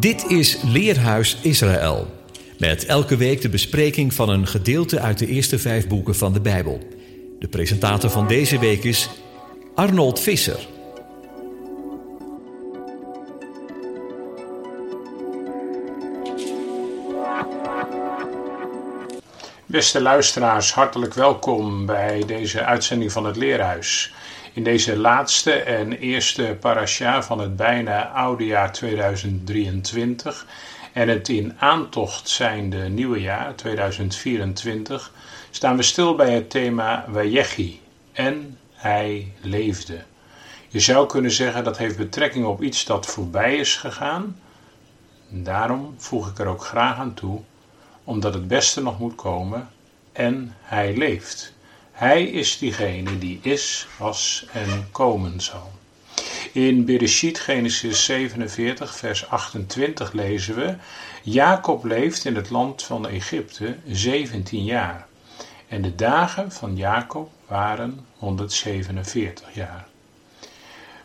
Dit is Leerhuis Israël. Met elke week de bespreking van een gedeelte uit de eerste vijf boeken van de Bijbel. De presentator van deze week is Arnold Visser. Beste luisteraars, hartelijk welkom bij deze uitzending van het Leerhuis. In deze laatste en eerste parasha van het bijna oude jaar 2023 en het in aantocht zijnde nieuwe jaar 2024 staan we stil bij het thema Wajechi en hij leefde. Je zou kunnen zeggen dat heeft betrekking op iets dat voorbij is gegaan. Daarom voeg ik er ook graag aan toe, omdat het beste nog moet komen en hij leeft. Hij is diegene die is, was en komen zal. In Bereshit Genesis 47 vers 28 lezen we Jacob leeft in het land van Egypte 17 jaar en de dagen van Jacob waren 147 jaar.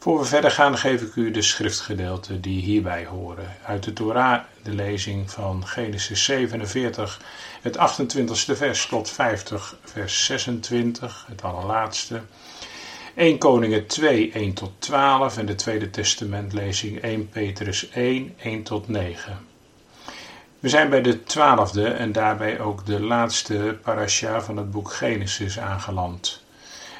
Voor we verder gaan geef ik u de schriftgedeelten die hierbij horen. Uit de Torah de lezing van Genesis 47, het 28ste vers tot 50 vers 26, het allerlaatste. 1 Koningen 2, 1 tot 12 en de Tweede Testamentlezing 1 Petrus 1, 1 tot 9. We zijn bij de twaalfde en daarbij ook de laatste parasha van het boek Genesis aangeland.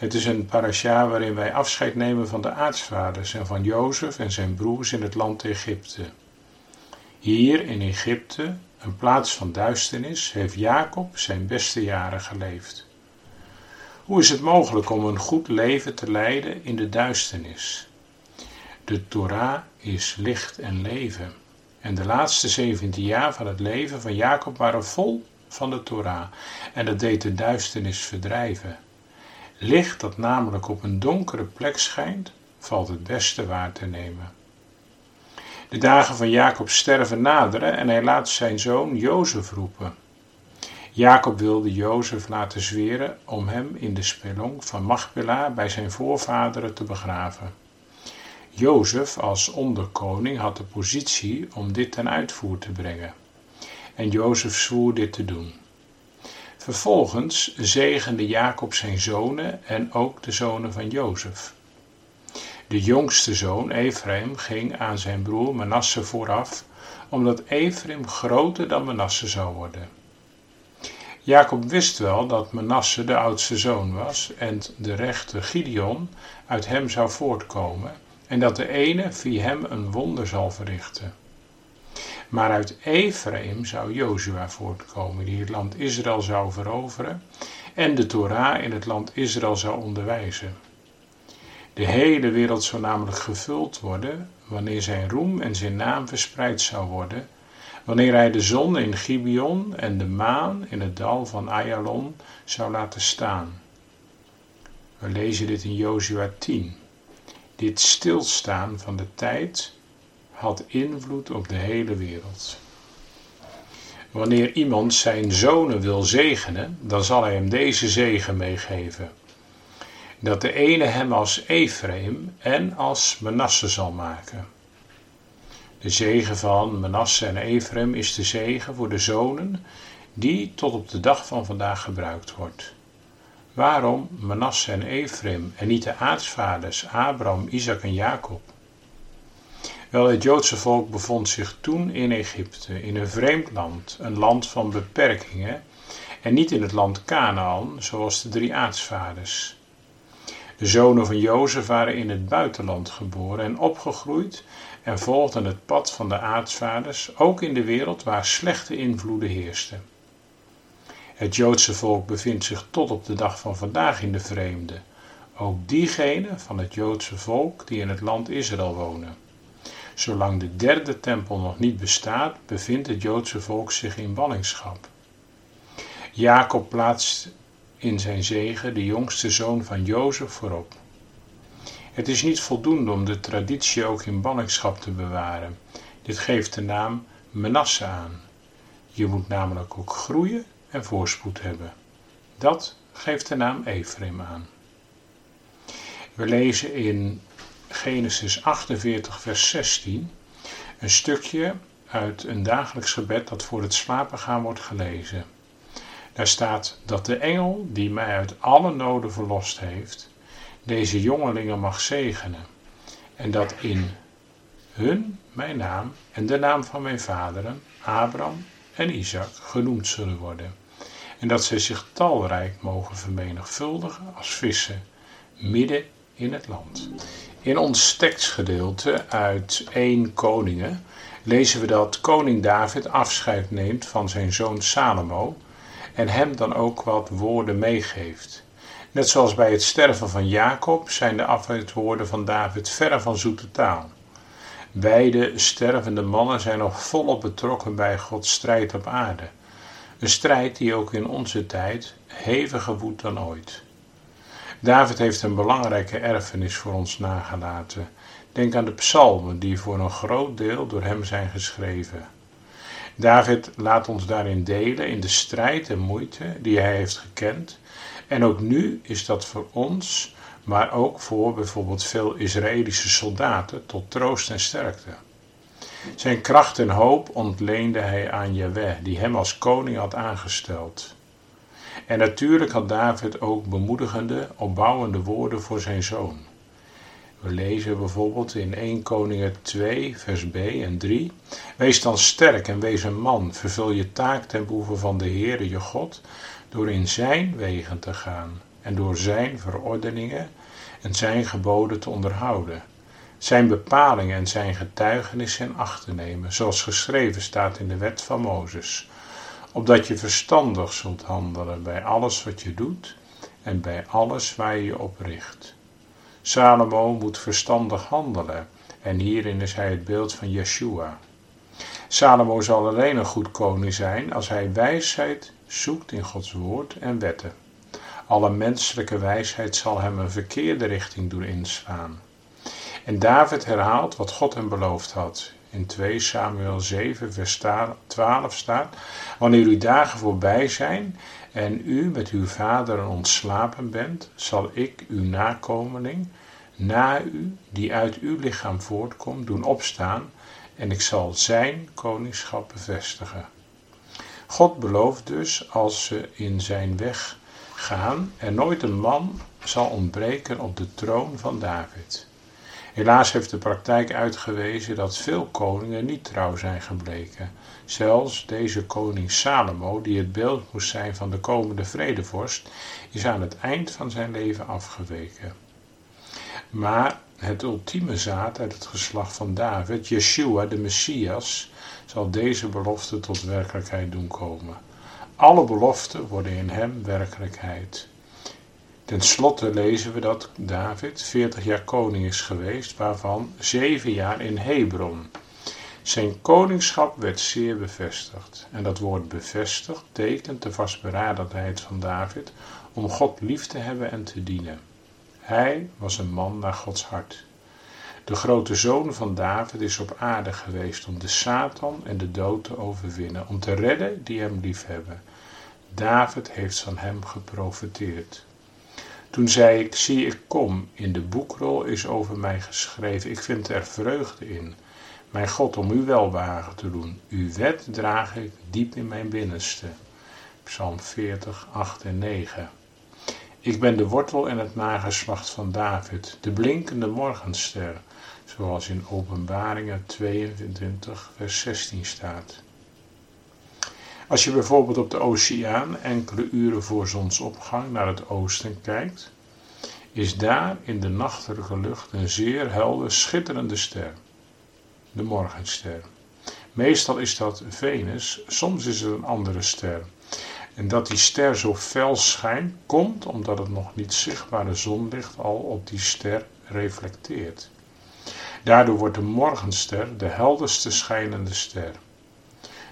Het is een parasha waarin wij afscheid nemen van de aartsvaders en van Jozef en zijn broers in het land Egypte. Hier in Egypte, een plaats van duisternis, heeft Jacob zijn beste jaren geleefd. Hoe is het mogelijk om een goed leven te leiden in de duisternis? De Torah is licht en leven. En de laatste 17 jaar van het leven van Jacob waren vol van de Torah. En dat deed de duisternis verdrijven. Licht dat namelijk op een donkere plek schijnt, valt het beste waar te nemen. De dagen van Jacob sterven naderen en hij laat zijn zoon Jozef roepen. Jacob wilde Jozef laten zweren om hem in de spelonk van Machpela bij zijn voorvaderen te begraven. Jozef als onderkoning had de positie om dit ten uitvoer te brengen. En Jozef zwoer dit te doen. Vervolgens zegende Jacob zijn zonen en ook de zonen van Jozef. De jongste zoon, Ephraim, ging aan zijn broer Manasse vooraf, omdat Ephraim groter dan Manasse zou worden. Jacob wist wel dat Manasse de oudste zoon was en de rechte Gideon uit hem zou voortkomen en dat de ene via hem een wonder zal verrichten. Maar uit Ephraim zou Jozua voortkomen, die het land Israël zou veroveren en de Torah in het land Israël zou onderwijzen. De hele wereld zou namelijk gevuld worden wanneer zijn roem en zijn naam verspreid zou worden, wanneer hij de zon in Gibeon en de maan in het dal van Ayalon zou laten staan. We lezen dit in Jozua 10. Dit stilstaan van de tijd had invloed op de hele wereld. Wanneer iemand zijn zonen wil zegenen, dan zal hij hem deze zegen meegeven. Dat de ene hem als Ephraim en als Manasse zal maken. De zegen van Manasse en Ephraim is de zegen voor de zonen die tot op de dag van vandaag gebruikt wordt. Waarom Manasse en Ephraim en niet de aartsvaders Abraham, Isaac en Jacob? Wel, het Joodse volk bevond zich toen in Egypte, in een vreemd land, een land van beperkingen, en niet in het land Canaan, zoals de drie aartsvaders. De zonen van Jozef waren in het buitenland geboren en opgegroeid en volgden het pad van de aartsvaders, ook in de wereld waar slechte invloeden heersten. Het Joodse volk bevindt zich tot op de dag van vandaag in de vreemde, ook diegenen van het Joodse volk die in het land Israël wonen. Zolang de derde tempel nog niet bestaat, bevindt het Joodse volk zich in ballingschap. Jacob plaatst in zijn zegen de jongste zoon van Jozef voorop. Het is niet voldoende om de traditie ook in ballingschap te bewaren. Dit geeft de naam Menasse aan. Je moet namelijk ook groeien en voorspoed hebben. Dat geeft de naam Ephraim aan. We lezen in Genesis 48, vers 16 een stukje uit een dagelijks gebed dat voor het slapen gaan wordt gelezen. Daar staat dat de engel die mij uit alle noden verlost heeft, deze jongelingen mag zegenen. En dat in hun mijn naam en de naam van mijn vaderen, Abraham en Isaac, genoemd zullen worden. En dat zij zich talrijk mogen vermenigvuldigen als vissen midden in het land. In ons tekstgedeelte uit 1 Koningen lezen we dat koning David afscheid neemt van zijn zoon Salomo en hem dan ook wat woorden meegeeft. Net zoals bij het sterven van Jacob zijn de afscheidwoorden van David verre van zoete taal. Beide stervende mannen zijn nog volop betrokken bij Gods strijd op aarde. Een strijd die ook in onze tijd heviger woedt dan ooit. David heeft een belangrijke erfenis voor ons nagelaten. Denk aan de psalmen die voor een groot deel door hem zijn geschreven. David laat ons daarin delen in de strijd en moeite die hij heeft gekend. En ook nu is dat voor ons, maar ook voor bijvoorbeeld veel Israëlische soldaten, tot troost en sterkte. Zijn kracht en hoop ontleende hij aan Jahweh, die hem als koning had aangesteld. En natuurlijk had David ook bemoedigende, opbouwende woorden voor zijn zoon. We lezen bijvoorbeeld in 1 Koningen 2, vers B en 3. Wees dan sterk en wees een man, vervul je taak ten behoeve van de Heere je God, door in zijn wegen te gaan en door zijn verordeningen en zijn geboden te onderhouden. Zijn bepalingen en zijn getuigenissen in acht te nemen, zoals geschreven staat in de wet van Mozes opdat je verstandig zult handelen bij alles wat je doet en bij alles waar je je op richt. Salomo moet verstandig handelen en hierin is hij het beeld van Yeshua. Salomo zal alleen een goed koning zijn als hij wijsheid zoekt in Gods woord en wetten. Alle menselijke wijsheid zal hem een verkeerde richting doen inslaan. En David herhaalt wat God hem beloofd had in 2 Samuel 7, vers 12 staat: Wanneer uw dagen voorbij zijn en u met uw vaderen ontslapen bent, zal ik uw nakomeling na u, die uit uw lichaam voortkomt, doen opstaan en ik zal zijn koningschap bevestigen. God belooft dus, als ze in zijn weg gaan, er nooit een man zal ontbreken op de troon van David. Helaas heeft de praktijk uitgewezen dat veel koningen niet trouw zijn gebleken. Zelfs deze koning Salomo, die het beeld moest zijn van de komende vredevorst, is aan het eind van zijn leven afgeweken. Maar het ultieme zaad uit het geslacht van David, Yeshua de Messias, zal deze belofte tot werkelijkheid doen komen. Alle beloften worden in hem werkelijkheid. Ten slotte lezen we dat David 40 jaar koning is geweest, waarvan 7 jaar in Hebron. Zijn koningschap werd zeer bevestigd. En dat woord bevestigd tekent de vastberadenheid van David om God lief te hebben en te dienen. Hij was een man naar Gods hart. De grote zoon van David is op aarde geweest om de Satan en de dood te overwinnen, om te redden die hem liefhebben. David heeft van hem geprofiteerd. Toen zei ik, zie ik kom, in de boekrol is over mij geschreven, ik vind er vreugde in. Mijn God, om uw welwagen te doen. Uw wet draag ik diep in mijn binnenste. Psalm 40, 8 en 9. Ik ben de wortel en het nageslacht van David, de blinkende morgenster, zoals in Openbaringen 22, vers 16 staat. Als je bijvoorbeeld op de oceaan enkele uren voor zonsopgang naar het oosten kijkt, is daar in de nachtige lucht een zeer helder, schitterende ster, de morgenster. Meestal is dat Venus, soms is het een andere ster. En dat die ster zo fel schijnt, komt omdat het nog niet zichtbare zonlicht al op die ster reflecteert. Daardoor wordt de morgenster de helderste schijnende ster.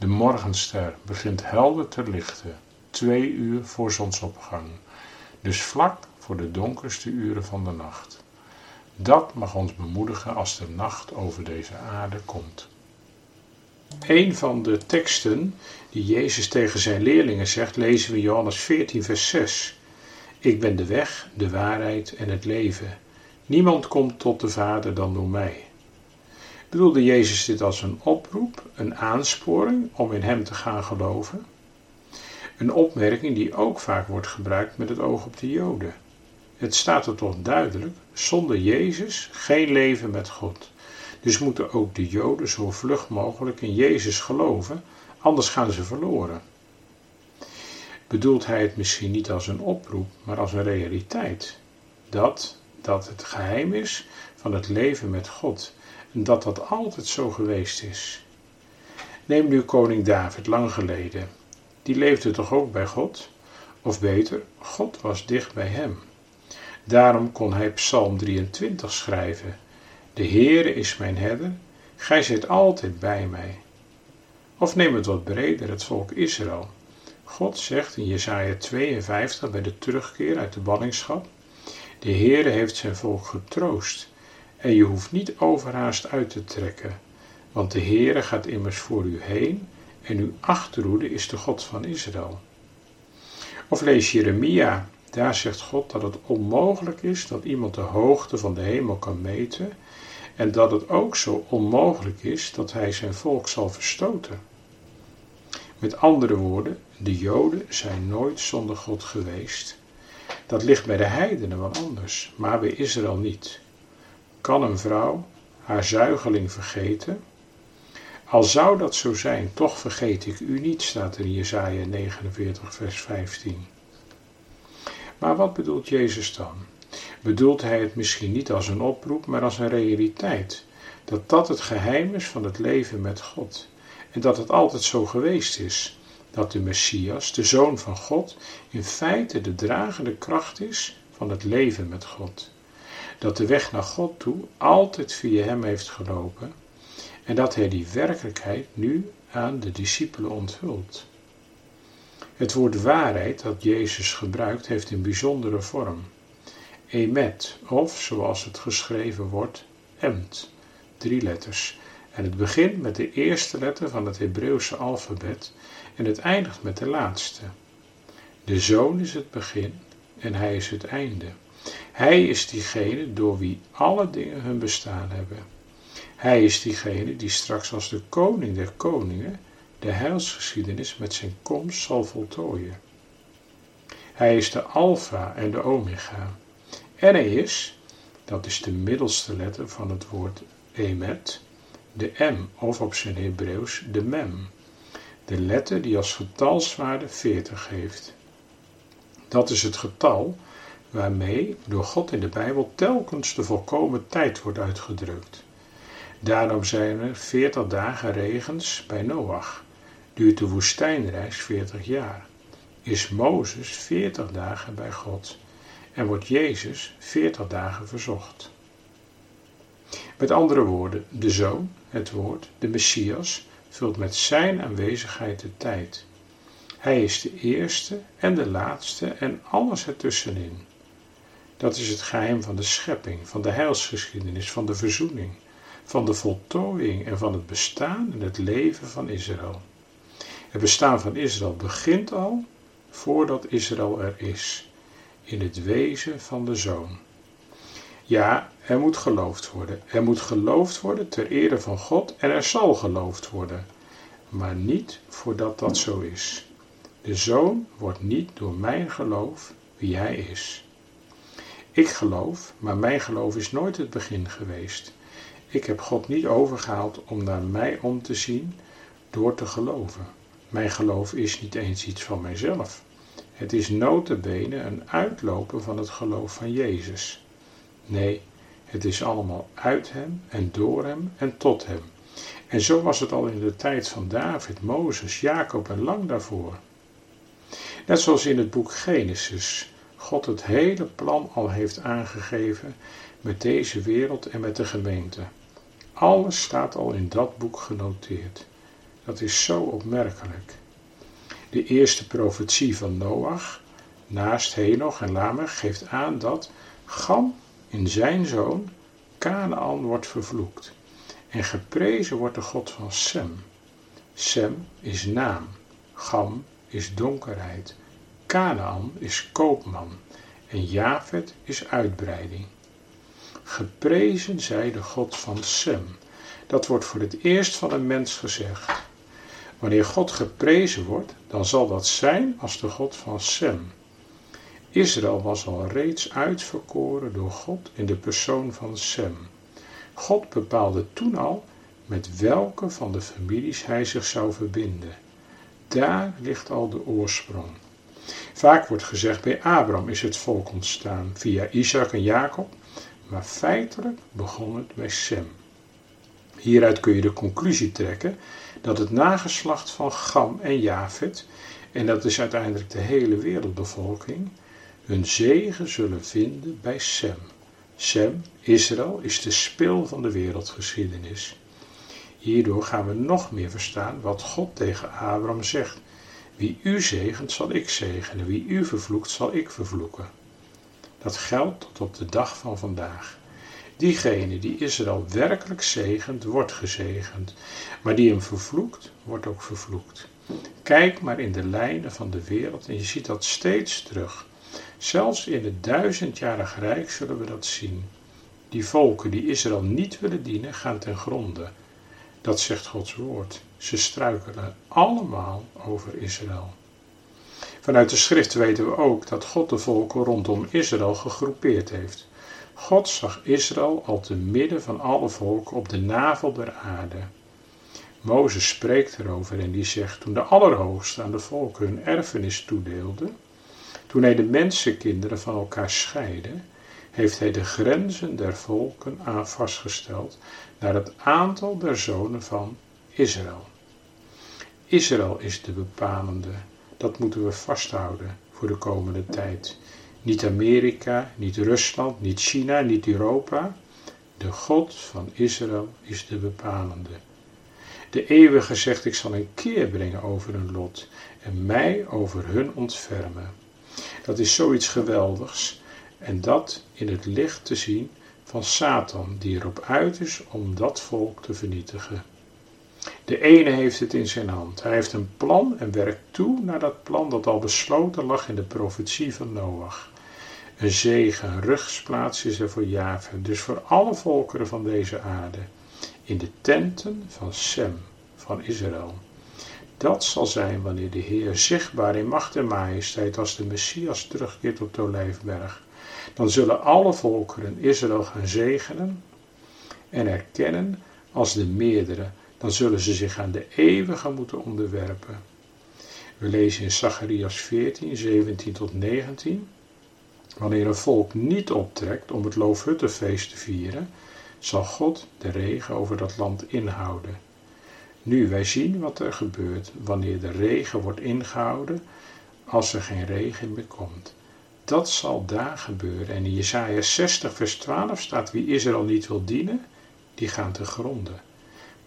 De morgenster begint helder te lichten, twee uur voor zonsopgang, dus vlak voor de donkerste uren van de nacht. Dat mag ons bemoedigen als de nacht over deze aarde komt. Een van de teksten die Jezus tegen zijn leerlingen zegt, lezen we Johannes 14, vers 6. Ik ben de weg, de waarheid en het leven. Niemand komt tot de Vader dan door mij. Bedoelde Jezus dit als een oproep, een aansporing om in Hem te gaan geloven? Een opmerking die ook vaak wordt gebruikt met het oog op de Joden. Het staat er toch duidelijk: zonder Jezus geen leven met God. Dus moeten ook de Joden zo vlug mogelijk in Jezus geloven, anders gaan ze verloren. Bedoelt hij het misschien niet als een oproep, maar als een realiteit? Dat, dat het geheim is van het leven met God dat dat altijd zo geweest is. Neem nu koning David lang geleden. Die leefde toch ook bij God? Of beter, God was dicht bij hem. Daarom kon hij Psalm 23 schrijven. De Heere is mijn herder, gij zit altijd bij mij. Of neem het wat breder, het volk Israël. God zegt in Jesaja 52 bij de terugkeer uit de ballingschap: De Heere heeft zijn volk getroost en je hoeft niet overhaast uit te trekken, want de Heere gaat immers voor u heen en uw achterhoede is de God van Israël. Of lees Jeremia, daar zegt God dat het onmogelijk is dat iemand de hoogte van de hemel kan meten en dat het ook zo onmogelijk is dat hij zijn volk zal verstoten. Met andere woorden, de Joden zijn nooit zonder God geweest. Dat ligt bij de heidenen wel anders, maar bij Israël niet. Kan een vrouw haar zuigeling vergeten? Al zou dat zo zijn, toch vergeet ik u niet, staat er in Jesaja 49, vers 15. Maar wat bedoelt Jezus dan? Bedoelt hij het misschien niet als een oproep, maar als een realiteit? Dat dat het geheim is van het leven met God. En dat het altijd zo geweest is. Dat de Messias, de Zoon van God, in feite de dragende kracht is van het leven met God. Dat de weg naar God toe altijd via Hem heeft gelopen. En dat Hij die werkelijkheid nu aan de discipelen onthult. Het woord waarheid dat Jezus gebruikt heeft een bijzondere vorm. Emet, of zoals het geschreven wordt, emt, drie letters. En het begint met de eerste letter van het Hebreeuwse alfabet en het eindigt met de laatste. De zoon is het begin en hij is het einde. Hij is diegene door wie alle dingen hun bestaan hebben. Hij is diegene die straks als de koning der koningen de heilsgeschiedenis met zijn komst zal voltooien. Hij is de Alpha en de Omega. En hij is, dat is de middelste letter van het woord emet, de M of op zijn Hebreeuws de mem, de letter die als getalswaarde 40 heeft. Dat is het getal waarmee door God in de Bijbel telkens de volkomen tijd wordt uitgedrukt. Daarom zijn er 40 dagen regens bij Noach duurt de woestijnreis 40 jaar, is Mozes 40 dagen bij God en wordt Jezus 40 dagen verzocht. Met andere woorden, de Zoon, het Woord, de Messias, vult met Zijn aanwezigheid de tijd. Hij is de eerste en de laatste en alles ertussenin. Dat is het geheim van de schepping, van de heilsgeschiedenis, van de verzoening, van de voltooiing en van het bestaan en het leven van Israël. Het bestaan van Israël begint al voordat Israël er is, in het wezen van de Zoon. Ja, er moet geloofd worden. Er moet geloofd worden ter ere van God en er zal geloofd worden, maar niet voordat dat zo is. De Zoon wordt niet door mijn geloof wie Hij is. Ik geloof, maar mijn geloof is nooit het begin geweest. Ik heb God niet overgehaald om naar mij om te zien door te geloven. Mijn geloof is niet eens iets van mijzelf. Het is notabene een uitlopen van het geloof van Jezus. Nee, het is allemaal uit Hem en door Hem en tot Hem. En zo was het al in de tijd van David, Mozes, Jacob en lang daarvoor. Net zoals in het boek Genesis God het hele plan al heeft aangegeven met deze wereld en met de gemeente. Alles staat al in dat boek genoteerd. Dat is zo opmerkelijk. De eerste profetie van Noach, naast Henoch en Lamech, geeft aan dat Gam in zijn zoon Canaan wordt vervloekt. En geprezen wordt de God van Sem. Sem is naam, Gam is donkerheid, Canaan is koopman en Jafet is uitbreiding. Geprezen zij de God van Sem, Dat wordt voor het eerst van een mens gezegd. Wanneer God geprezen wordt, dan zal dat zijn als de God van Sem. Israël was al reeds uitverkoren door God in de persoon van Sem. God bepaalde toen al met welke van de families hij zich zou verbinden. Daar ligt al de oorsprong. Vaak wordt gezegd bij Abraham is het volk ontstaan via Isaac en Jacob, maar feitelijk begon het bij Sem. Hieruit kun je de conclusie trekken dat het nageslacht van Gam en Jafet, en dat is uiteindelijk de hele wereldbevolking, hun zegen zullen vinden bij Sem. Sem, Israël, is de spil van de wereldgeschiedenis. Hierdoor gaan we nog meer verstaan wat God tegen Abraham zegt. Wie u zegent, zal ik zegenen. Wie u vervloekt, zal ik vervloeken. Dat geldt tot op de dag van vandaag. Diegene die Israël werkelijk zegent, wordt gezegend. Maar die hem vervloekt, wordt ook vervloekt. Kijk maar in de lijnen van de wereld en je ziet dat steeds terug. Zelfs in het duizendjarig rijk zullen we dat zien. Die volken die Israël niet willen dienen, gaan ten gronde. Dat zegt Gods woord. Ze struikelen allemaal over Israël. Vanuit de schrift weten we ook dat God de volken rondom Israël gegroepeerd heeft. God zag Israël al te midden van alle volken op de navel der aarde. Mozes spreekt erover en die zegt: Toen de Allerhoogste aan de volken hun erfenis toedeelde, toen hij de mensenkinderen van elkaar scheidde, heeft hij de grenzen der volken aan vastgesteld naar het aantal der zonen van Israël. Israël is de bepalende, dat moeten we vasthouden voor de komende tijd. Niet Amerika, niet Rusland, niet China, niet Europa. De God van Israël is de bepalende. De eeuwige zegt: Ik zal een keer brengen over hun lot en mij over hun ontfermen. Dat is zoiets geweldigs en dat in het licht te zien van Satan, die erop uit is om dat volk te vernietigen. De ene heeft het in zijn hand. Hij heeft een plan en werkt toe naar dat plan dat al besloten lag in de profetie van Noach. Een zegen, een rugsplaats is er voor Java, dus voor alle volkeren van deze aarde, in de tenten van Sem, van Israël. Dat zal zijn wanneer de Heer zichtbaar in macht en majesteit als de Messias terugkeert op de Olijfberg. Dan zullen alle volkeren Israël gaan zegenen en erkennen als de meerdere. Dan zullen ze zich aan de eeuwige moeten onderwerpen. We lezen in Zacharias 14, 17 tot 19. Wanneer een volk niet optrekt om het Loofhuttenfeest te vieren, zal God de regen over dat land inhouden. Nu, wij zien wat er gebeurt wanneer de regen wordt ingehouden als er geen regen meer komt. Dat zal daar gebeuren. En in Jesaja 60 vers 12 staat wie Israël niet wil dienen, die gaan te gronden.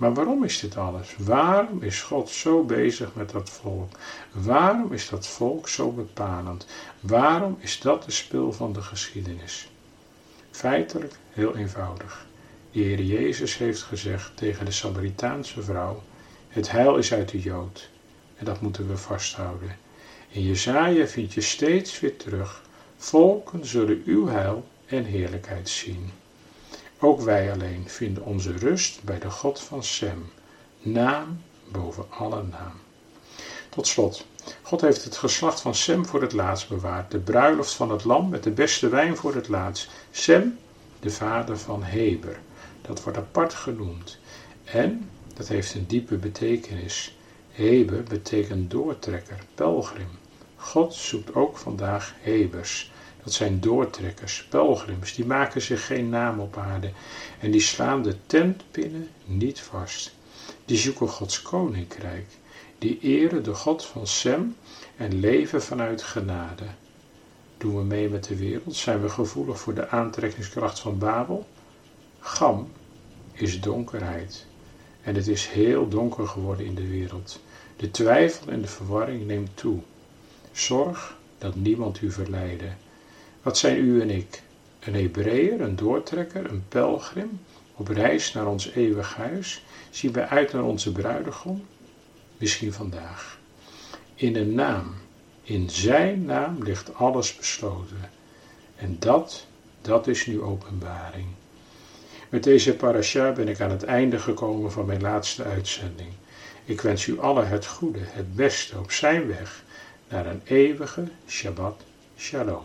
Maar waarom is dit alles? Waarom is God zo bezig met dat volk? Waarom is dat volk zo bepalend? Waarom is dat de spil van de geschiedenis? Feitelijk heel eenvoudig. De Heer Jezus heeft gezegd tegen de Samaritaanse vrouw: Het heil is uit de Jood. En dat moeten we vasthouden. In Jesaja vind je steeds weer terug: Volken zullen uw heil en heerlijkheid zien. Ook wij alleen vinden onze rust bij de God van Sem, naam boven alle naam. Tot slot, God heeft het geslacht van Sem voor het laatst bewaard, de bruiloft van het lam met de beste wijn voor het laatst. Sem, de vader van Heber, dat wordt apart genoemd. En dat heeft een diepe betekenis. Heber betekent doortrekker, pelgrim. God zoekt ook vandaag Hebers. Dat zijn doortrekkers, pelgrims, die maken zich geen naam op aarde en die slaan de tentpinnen niet vast. Die zoeken Gods koninkrijk, die eren de God van Sem en leven vanuit genade. Doen we mee met de wereld? Zijn we gevoelig voor de aantrekkingskracht van Babel? Gam is donkerheid. En het is heel donker geworden in de wereld. De twijfel en de verwarring neemt toe. Zorg dat niemand u verleide. Wat zijn u en ik? Een Hebreeër, een doortrekker, een pelgrim, op reis naar ons eeuwig huis? Zien wij uit naar onze bruidegom? Misschien vandaag. In een naam, in zijn naam ligt alles besloten. En dat, dat is nu openbaring. Met deze parasha ben ik aan het einde gekomen van mijn laatste uitzending. Ik wens u allen het goede, het beste op zijn weg naar een eeuwige Shabbat Shalom.